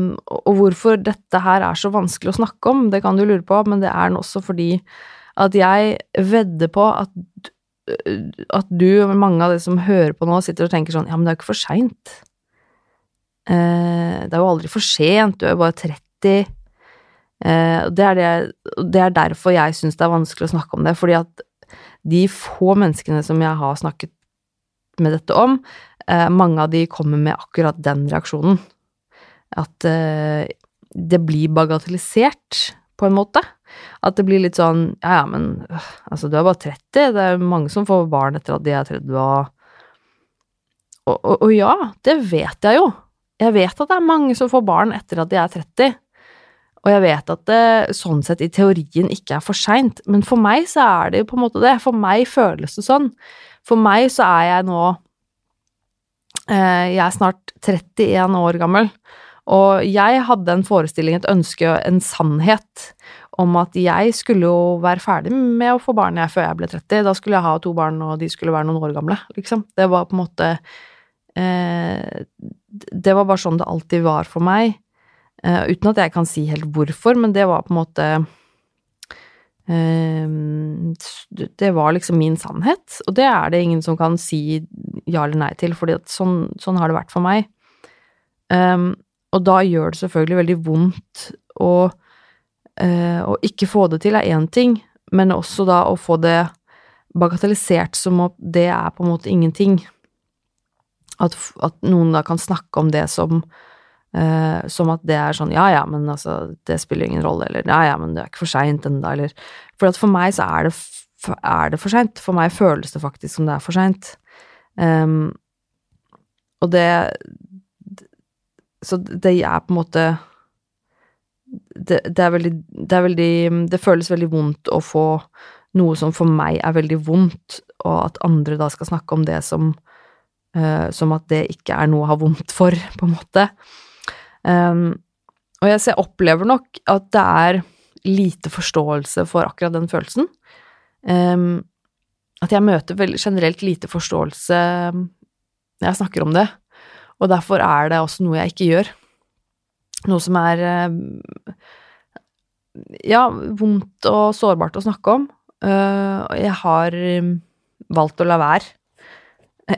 Og hvorfor dette her er så vanskelig å snakke om, det kan du lure på, men det er den også fordi at jeg vedder på at at du og mange av de som hører på nå, sitter og tenker sånn Ja, men det er jo ikke for seint. Eh, det er jo aldri for sent, du er jo bare 30. Eh, det, er det, det er derfor jeg syns det er vanskelig å snakke om det, fordi at de få menneskene som jeg har snakket med dette om, eh, mange av de kommer med akkurat den reaksjonen. At eh, det blir bagatellisert, på en måte. At det blir litt sånn Ja, ja, men øh, altså, du er bare 30. Det er mange som får barn etter at de er 30, og og, og, og ja, det vet jeg jo. Jeg vet at det er mange som får barn etter at de er 30. Og jeg vet at det sånn sett i teorien ikke er for seint, men for meg så er det jo på en måte det. For meg føles det sånn. For meg så er jeg nå eh, Jeg er snart 31 år gammel, og jeg hadde en forestilling, et ønske, en sannhet om at jeg skulle jo være ferdig med å få barn jeg før jeg ble 30. Da skulle jeg ha to barn, og de skulle være noen år gamle, liksom. Det var på en måte eh, Det var bare sånn det alltid var for meg. Eh, uten at jeg kan si helt hvorfor, men det var på en måte uh, Det var liksom min sannhet, og det er det ingen som kan si ja eller nei til, fordi sånn, sånn, har det vært for meg. Um, og da gjør det selvfølgelig veldig vondt å uh, å ikke få det til er én ting, men også da å få det bagatellisert som at det er på en måte ingenting. At, at noen da kan snakke om det som uh, som at det er sånn ja ja, men altså, det spiller ingen rolle, eller ja ja, men det er ikke for seint ennå, eller For at for meg så er det, er det for seint. For meg føles det faktisk som det er for seint. Um, og det Så det er på en måte det, det, er veldig, det, er veldig, det føles veldig vondt å få noe som for meg er veldig vondt, og at andre da skal snakke om det som uh, Som at det ikke er noe å ha vondt for, på en måte. Um, og jeg, jeg, opplever nok at det er lite forståelse for akkurat den følelsen. Um, at jeg møter generelt lite forståelse når jeg snakker om det, og derfor er det også noe jeg ikke gjør noe som er eh, ja, vondt og sårbart å snakke om. Og jeg har eh, valgt å la være,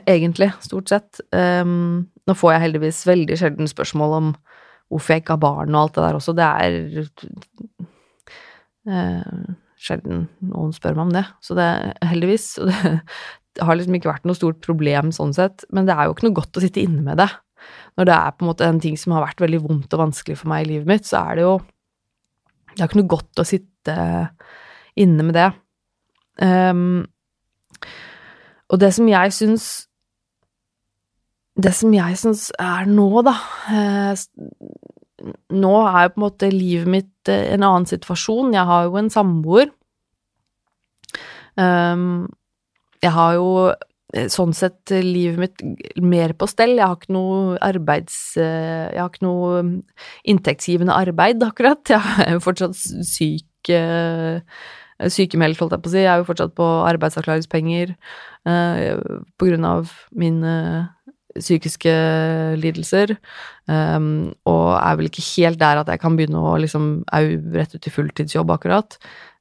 egentlig, stort sett. Nå får jeg heldigvis veldig sjelden spørsmål om hvorfor jeg ikke har barn og alt det der også. Det er sjelden noen spør meg om det, så det heldigvis. Og det, det har liksom ikke vært noe stort problem sånn sett, men det er jo ikke noe godt å sitte inne med det når det er på en måte en ting som har vært veldig vondt og vanskelig for meg i livet mitt, så er det jo Det er ikke noe godt å sitte inne med det. Um, og det som jeg syns Det som jeg syns er nå, da eh, Nå er jo på en måte livet mitt eh, en annen situasjon. Jeg har jo en samboer. Um, jeg har jo eh, sånn sett livet mitt mer på stell. Jeg har ikke noe arbeids... Jeg har ikke noe mm, inntektsgivende arbeid, akkurat. Jeg er jo fortsatt syk sykemeldt, holdt jeg på å si. Jeg er jo fortsatt på arbeidsavklaringspenger på grunn av mine psykiske lidelser, um, og er vel ikke helt der at jeg kan begynne å liksom au rett ut i fulltidsjobb, akkurat.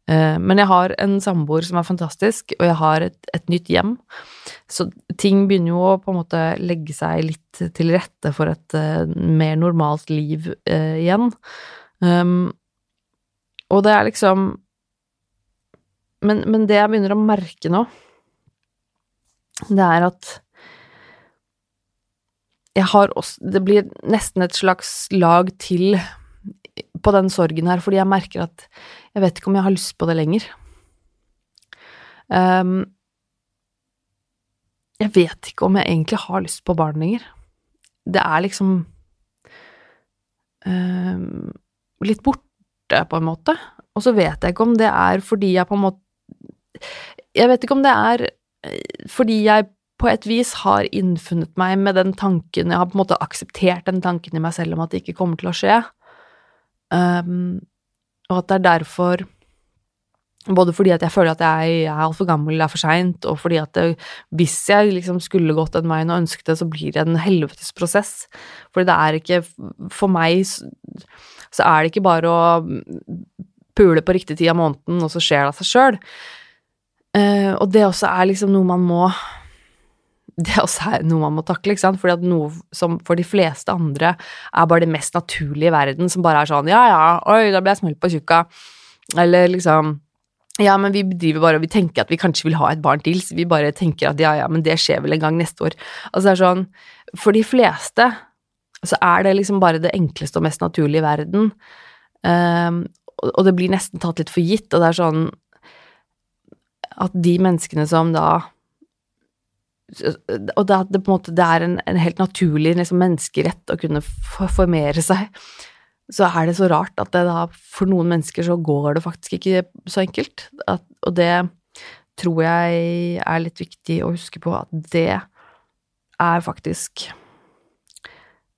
Uh, men jeg har en samboer som er fantastisk, og jeg har et, et, nytt hjem. Så ting begynner jo å på en måte legge seg litt til rette for et uh, mer normalt liv uh, igjen. Um, og det er liksom men, men, det jeg begynner å merke nå, det er at jeg har også Det blir nesten et slags lag til på den sorgen her, fordi jeg merker at jeg vet ikke om jeg har lyst på det lenger. Um, jeg vet ikke om jeg egentlig har lyst på barn lenger. Det er liksom um, litt borte, på en måte. Og så vet jeg ikke om det er fordi jeg på en måte jeg vet ikke om det er eh, fordi jeg på et vis har innfunnet meg med den tanken Jeg har på en måte akseptert den tanken i meg selv om at det ikke kommer til å skje. Um, og at det er derfor Både fordi at jeg føler at jeg er altfor gammel, det er for seint, og fordi at det, hvis jeg liksom skulle gått den veien og ønsket det, så blir det en helvetes prosess. Fordi det er ikke For meg så er det ikke bare å pule på riktig tid av måneden, og så skjer det av seg sjøl. Uh, og det også er liksom noe man må Det også er noe man må takle, ikke sant, fordi at noe som for de fleste andre er bare det mest naturlige i verden, som bare er sånn ja ja, oi, da ble jeg smelt på tjukka, eller liksom ja, men vi driver bare og vi tenker at vi kanskje vil ha et barn til, så vi bare tenker at ja, ja, men det skjer vel en gang neste år. Altså det er sånn For de fleste så er det liksom bare det enkleste og mest naturlige i verden. Um, og det blir nesten tatt litt for gitt, og det er sånn at de menneskene som da Og det, det, måte, det er en, en helt naturlig liksom, menneskerett å kunne formere seg, så er det så rart at det da for noen mennesker så går det faktisk ikke så enkelt. At, og det tror jeg er litt viktig å huske på, at det er faktisk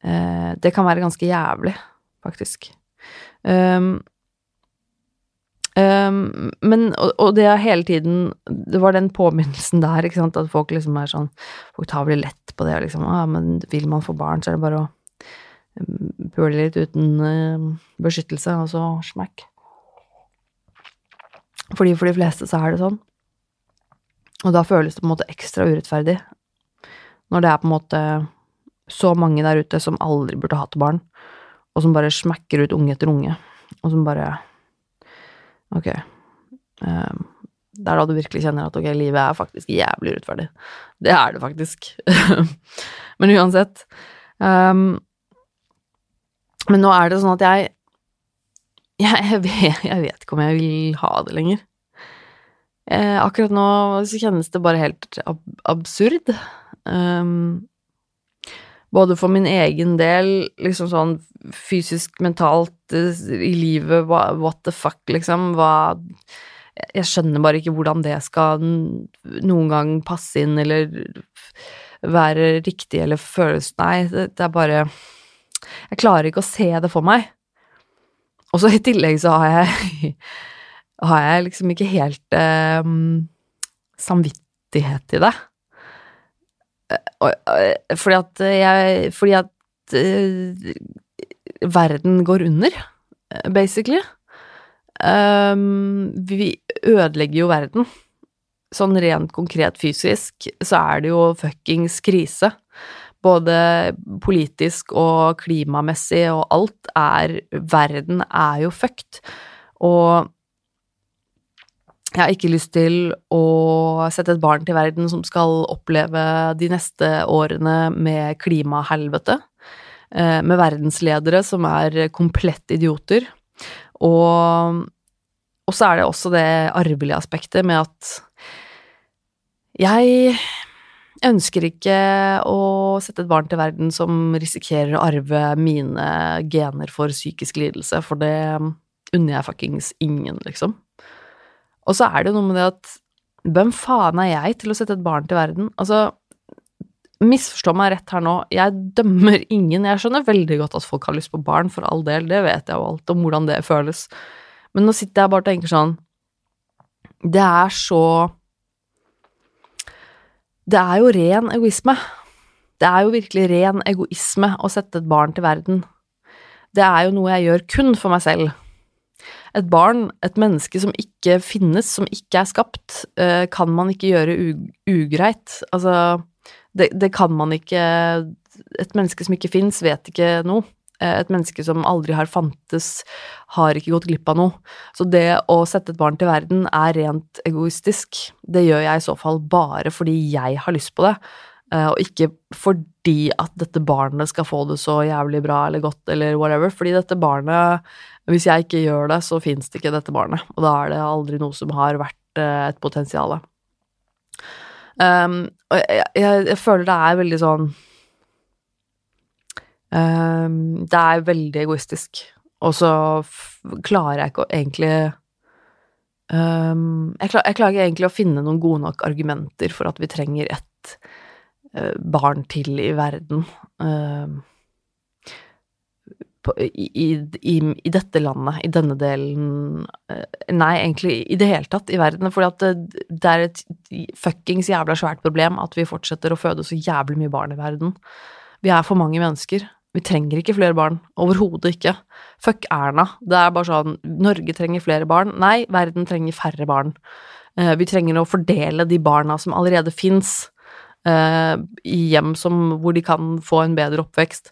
eh, Det kan være ganske jævlig, faktisk. Um, Um, men, og, og, det er hele tiden Det var den påminnelsen der, ikke sant, at folk liksom er sånn Folk tar veldig lett på det, liksom ah, men vil man få barn, så er det bare å um, pule litt uten uh, beskyttelse, og så smekk. Fordi for de fleste så er det sånn. Og da føles det på en måte ekstra urettferdig. Når det er på en måte så mange der ute som aldri burde hatt barn, og som bare smekker ut unge etter unge, og som bare Ok. Um, det er da du virkelig kjenner at ok, livet er faktisk jævlig urettferdig. Det er det faktisk. men uansett um, Men nå er det sånn at jeg jeg, vet, jeg vet, ikke om jeg vil ha det lenger. Eh, akkurat nå så kjennes det bare helt ab absurd. Um, både for min egen del, liksom sånn fysisk, mentalt, eh, i livet, what the fuck, liksom, hva Jeg skjønner bare ikke hvordan det skal noen gang passe inn, eller være riktig, eller føles Nei, det, det er bare Jeg klarer ikke å se det for meg. Og så i tillegg så har jeg har jeg liksom ikke helt eh, samvittighet i det. Eh, fordi at jeg Fordi at uh, verden går under, eh, basically. Um, vi ødelegger jo verden. Sånn rent konkret fysisk så er det jo fuckings krise. Både politisk og klimamessig og alt er Verden er jo fucked. Og jeg har ikke lyst til å sette et barn til verden som skal oppleve de neste årene med klimahelvete, eh, med verdensledere som er komplett idioter, Og, og så er det også det arvelige aspektet med at jeg ønsker ikke å sette et barn til verden som risikerer å arve mine gener for psykisk lidelse, for det unner jeg fuckings ingen, liksom. Og så er det noe med det at hvem faen er jeg til å sette et barn til verden? Altså, misforstå meg rett her nå, jeg dømmer ingen, jeg skjønner veldig godt at folk har lyst på barn, for all del, det vet jeg jo alt om hvordan det føles, men nå sitter jeg bare og tenker sånn, det er så Det er jo ren egoisme. Det er jo virkelig ren egoisme å sette et barn til verden. Det er jo noe jeg gjør kun for meg selv. Et barn, et menneske som ikke finnes, som ikke er skapt, eh, kan man ikke gjøre ugreit. Altså det, det, kan man ikke Et menneske som ikke fins, vet ikke noe. Eh, et menneske som aldri har fantes, har ikke gått glipp av noe. Så det å sette et barn til verden er rent egoistisk. Det gjør jeg i så fall bare fordi jeg har lyst på det, eh, og ikke fordi at dette barnet skal få det så jævlig bra eller godt eller whatever. Fordi dette barnet Hvis jeg ikke gjør det, så fins det ikke dette barnet, og da er det aldri noe som har vært eh, et potensial. Um, og jeg, jeg, jeg, føler det er veldig sånn um, Det er veldig egoistisk, og så klarer jeg ikke å egentlig um, jeg, klar, jeg, klarer ikke egentlig å finne noen gode nok argumenter for at vi trenger et uh, barn til i verden. Uh, på, i, i, i, dette landet, i denne delen eh, Nei, egentlig i det hele tatt i verden. For det, det er et fuckings jævla svært problem at vi fortsetter å føde så jævlig mye barn i verden. Vi er for mange mennesker. Vi trenger ikke flere barn. Overhodet ikke. Fuck Erna. Det er bare sånn Norge trenger flere barn. Nei, verden trenger færre barn. Eh, vi trenger å fordele de barna som allerede fins, eh, i hjem som, hvor de kan få en bedre oppvekst.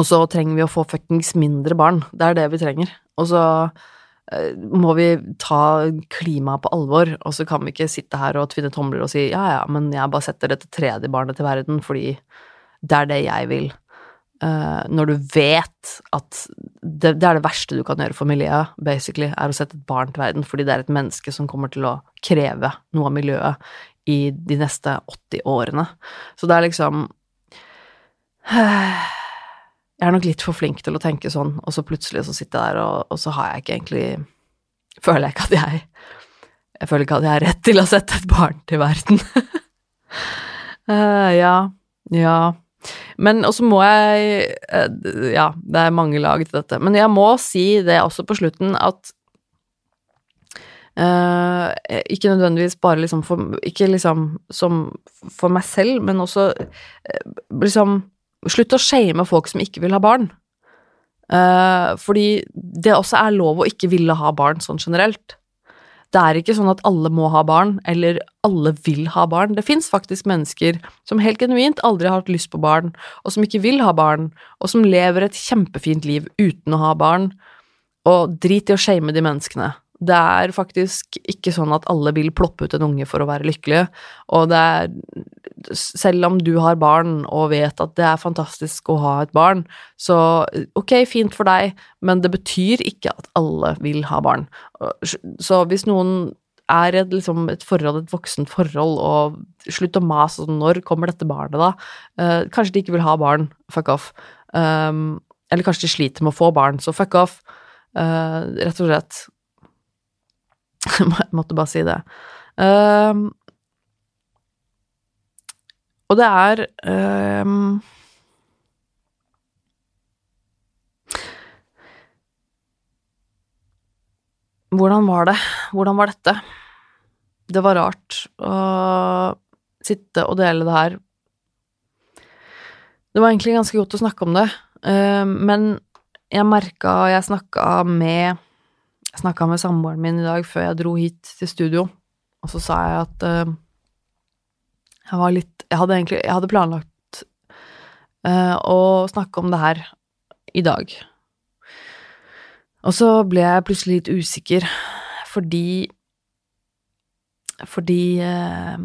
Og så trenger vi å få fuckings mindre barn. Det er det vi trenger. Og så uh, må vi ta klimaet på alvor, og så kan vi ikke sitte her og tvinne tomler og si ja, ja, men jeg bare setter dette tredje barnet til verden fordi det er det jeg vil. Uh, når du vet at det, det, er det verste du kan gjøre for miljøet, basically, er å sette et barn til verden fordi det er et menneske som kommer til å kreve noe av miljøet i de neste 80 årene. Så det er liksom uh, jeg er nok litt for flink til å tenke sånn, og så plutselig så sitter jeg der, og, og så har jeg ikke egentlig Føler jeg ikke at jeg Jeg føler ikke at jeg har rett til å sette et barn til verden. uh, ja. Ja. Men også må jeg uh, Ja, det er mange lag til dette. Men jeg må si det også på slutten at Uh, ikke nødvendigvis bare liksom for Ikke liksom som for meg selv, men også uh, liksom Slutt å shame folk som ikke vil ha barn. Uh, fordi det også er lov å ikke ville ha barn sånn generelt. Det er ikke sånn at alle må ha barn, eller alle vil ha barn. Det fins faktisk mennesker som helt genuint aldri har hatt lyst på barn, og som ikke vil ha barn, og som lever et kjempefint liv uten å ha barn. Og drit i å shame de menneskene. Det er faktisk ikke sånn at alle vil ploppe ut en unge for å være lykkelige, og det er Selv om du har barn og vet at det er fantastisk å ha et barn, så ok, fint for deg, men det betyr ikke at alle vil ha barn. Så hvis noen er et, liksom, et forhold, et voksent forhold, og slutt å mase sånn Når kommer dette barnet, da? Eh, kanskje de ikke vil ha barn. Fuck off. Um, eller kanskje de sliter med å få barn, så fuck off. Uh, rett og slett. Jeg måtte bare si det. Um, og det er um, Hvordan var det? Hvordan var dette? Det var rart å sitte og dele det her. Det var egentlig ganske godt å snakke om det, um, men jeg merka Jeg snakka med jeg snakka med samboeren min i dag før jeg dro hit til studio, og så sa jeg at uh, jeg var litt Jeg hadde egentlig Jeg hadde planlagt uh, å snakke om det her i dag. Og så ble jeg plutselig litt usikker, fordi Fordi uh,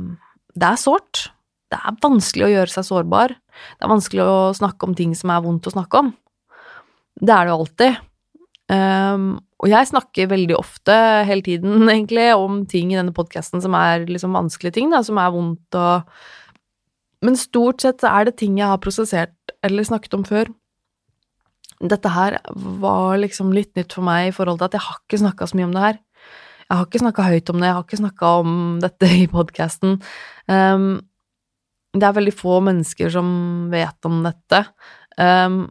det er sårt. Det er vanskelig å gjøre seg sårbar. Det er vanskelig å snakke om ting som er vondt å snakke om. Det er det jo alltid. Um, og jeg snakker veldig ofte, hele tiden egentlig, om ting i denne podkasten som er liksom vanskelige ting, da, som er vondt og Men stort sett er det ting jeg har prosessert eller snakket om før. Dette her var liksom litt nytt for meg i forhold til at jeg har ikke snakka så mye om det her. Jeg har ikke snakka høyt om det, jeg har ikke snakka om dette i podkasten. Um, det er veldig få mennesker som vet om dette. Um,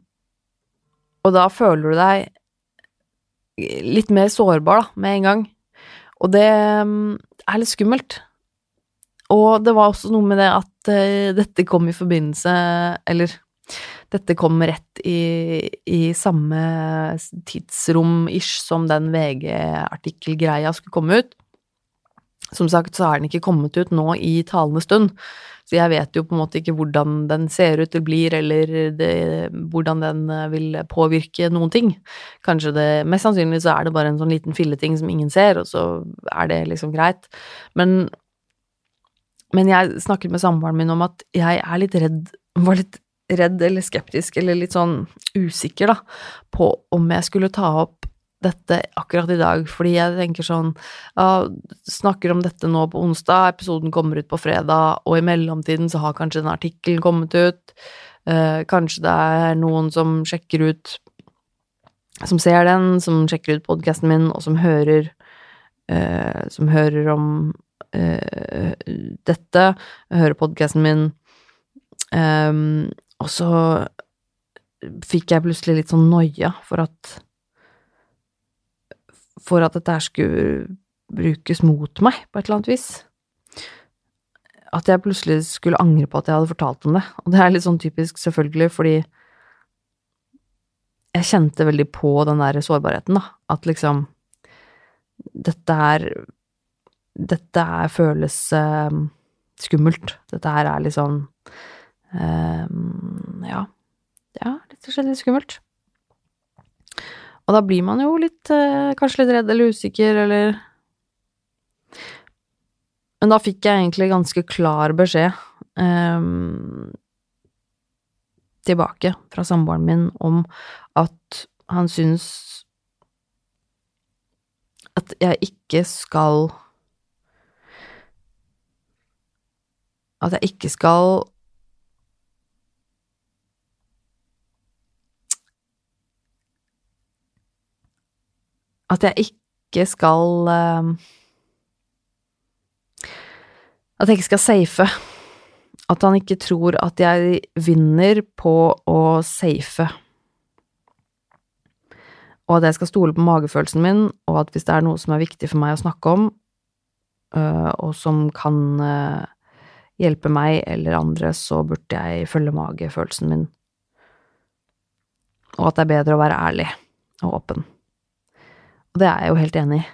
og da føler du deg litt mer sårbar, da, med en gang. Og det um, er litt skummelt. Og det var også noe med det at uh, dette kom i forbindelse Eller dette kom rett i, i samme tidsrom-ish som den VG-artikkelgreia skulle komme ut. Som sagt så er den ikke kommet ut nå i talende stund, så jeg vet jo på en måte ikke hvordan den ser ut eller blir, eller det, hvordan den eh, vil påvirke noen ting. Kanskje det Mest sannsynlig så er det bare en sånn liten filleting som ingen ser, og så er det liksom greit. Men men jeg snakket med samboeren min om at jeg er litt redd Var litt redd eller skeptisk eller litt sånn usikker, da, på om jeg skulle ta opp dette akkurat i dag, fordi jeg tenker sånn ja, Snakker om dette nå på onsdag, episoden kommer ut på fredag, og i mellomtiden så har kanskje den artikkelen kommet ut. Eh, kanskje det er noen som sjekker ut Som ser den, som sjekker ut podkasten min, og som hører eh, Som hører om eh, dette, hører podkasten min. Um, og så fikk jeg plutselig litt sånn noia for at for at dette skulle brukes mot meg på et eller annet vis. At jeg plutselig skulle angre på at jeg hadde fortalt om det. Og det er litt sånn typisk, selvfølgelig, fordi jeg kjente veldig på den der sårbarheten, da. At liksom Dette er Dette er føles uh, skummelt. Dette her er litt sånn uh, Ja. Ja, litt, litt skummelt. Og da blir man jo litt eh, Kanskje litt redd eller usikker, eller Men da fikk jeg egentlig ganske klar beskjed um, tilbake fra samboeren min om at han syns at jeg ikke skal At jeg ikke skal at jeg ikke skal uh, At jeg ikke skal safe. At han ikke tror at jeg vinner på å safe. Og at jeg skal stole på magefølelsen min, og at hvis det er noe som er viktig for meg å snakke om, uh, og som kan uh, hjelpe meg eller andre, så burde jeg følge magefølelsen min. Og at det er bedre å være ærlig og åpen. Og det er jeg jo helt enig i.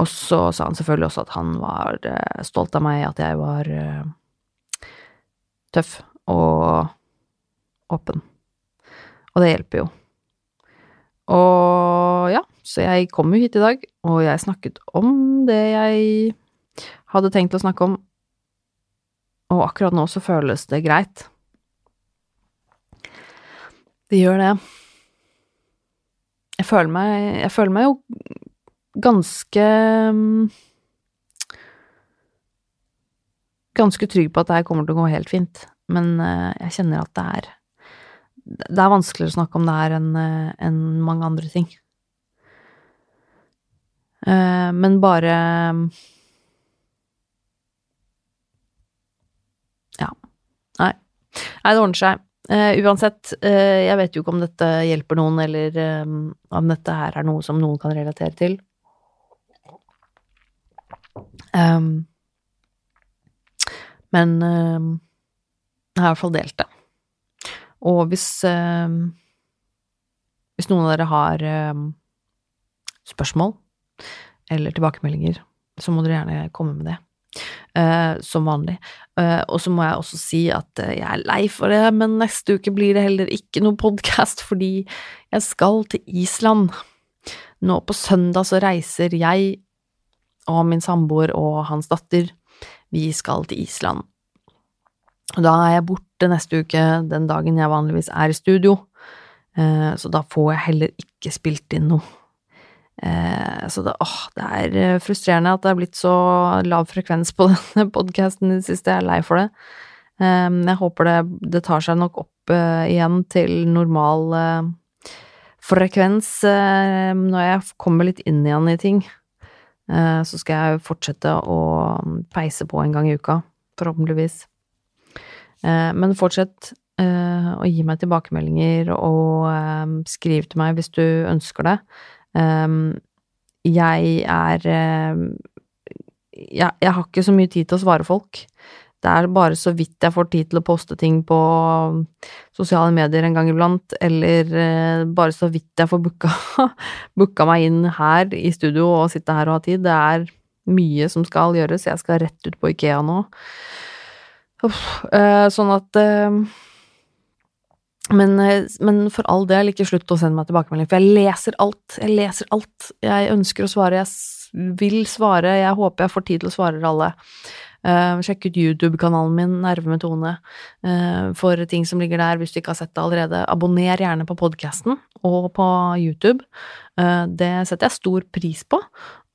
Og så sa han selvfølgelig også at han var eh, stolt av meg, at jeg var eh, tøff og åpen. Og det hjelper jo. Og ja, så jeg kom jo hit i dag, og jeg snakket om det jeg hadde tenkt å snakke om. Og akkurat nå så føles det greit. Det gjør det jeg føler meg Jeg føler meg jo ganske Ganske trygg på at det her kommer til å gå helt fint, men eh, jeg kjenner at det er Det er vanskeligere å snakke om det her enn eh, en mange andre ting. Eh, men bare Ja. Nei. Nei, det ordner seg. Uh, uansett, uh, jeg vet jo ikke om dette hjelper noen, eller um, om dette her er noe som noen kan relatere til. Um, men um, jeg har i hvert fall delt det. Og hvis Hvis noen av dere har spørsmål eller tilbakemeldinger, så må dere gjerne komme med det uh, som vanlig. Uh, og så må jeg også si at uh, jeg er lei for det, men neste uke blir det heller ikke noe podkast fordi jeg skal til Island. Nå på søndag så reiser jeg og min samboer og hans datter. Vi skal til Island. Og da er jeg borte neste uke, den dagen jeg vanligvis er i studio. Eh, så da får jeg heller ikke spilt inn noe. Eh, så det, åh, det er eh, frustrerende at det er blitt så lav frekvens på denne podkasten i det siste. Jeg er lei for det. Eh, jeg håper det, det, tar seg nok opp igjen til normal frekvens når jeg kommer litt inn igjen i ting. så skal jeg fortsette å peise på en gang i uka, forhåpentligvis. men fortsett å gi meg tilbakemeldinger og skriv til meg hvis du ønsker det. Um, jeg er um, jeg, jeg, har ikke så mye tid til å svare folk. Det er bare så vidt jeg får tid til å poste ting på sosiale medier en gang iblant, eller uh, bare så vidt jeg får booka, booka meg inn her i studio og sitte her og ha tid. Det er mye som skal gjøres. Jeg skal rett ut på Ikea nå. Uff, uh, sånn at men, eh, men, for all del, ikke slutt å sende meg tilbakemelding, for jeg leser alt. Jeg leser alt. Jeg ønsker å svare, jeg vil svare, jeg håper jeg får tid til å svare alle. Uh, sjekk ut YouTube-kanalen min, Nerve med Tone, uh, for ting som ligger der hvis du ikke har sett det allerede. Abonner gjerne på podkasten og på YouTube. Uh, det setter jeg stor pris på.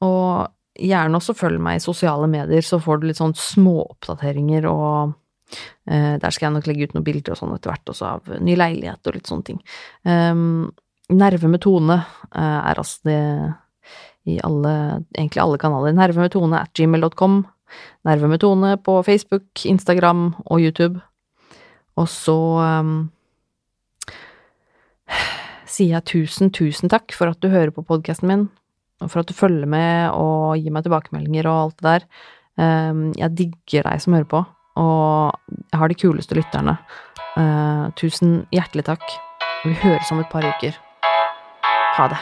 Og gjerne også følg meg i sosiale medier, så får du litt sånn småoppdateringer og der skal jeg nok legge ut noen bilder og sånn etter hvert, også av ny leilighet og litt sånne ting. Um, Nerve med tone uh, er altså det i alle, egentlig alle kanaler. Nerve med tone at gmail.com. Nerve med tone på Facebook, Instagram og YouTube. Og så um, sier jeg tusen, tusen takk for at du hører på podkasten min, og for at du følger med og gir meg tilbakemeldinger og alt det der. Um, jeg digger deg som hører på og jeg har de kuleste lytterne. Uh, tusen hjertelig takk. Vi høres om et par uker. Ha det.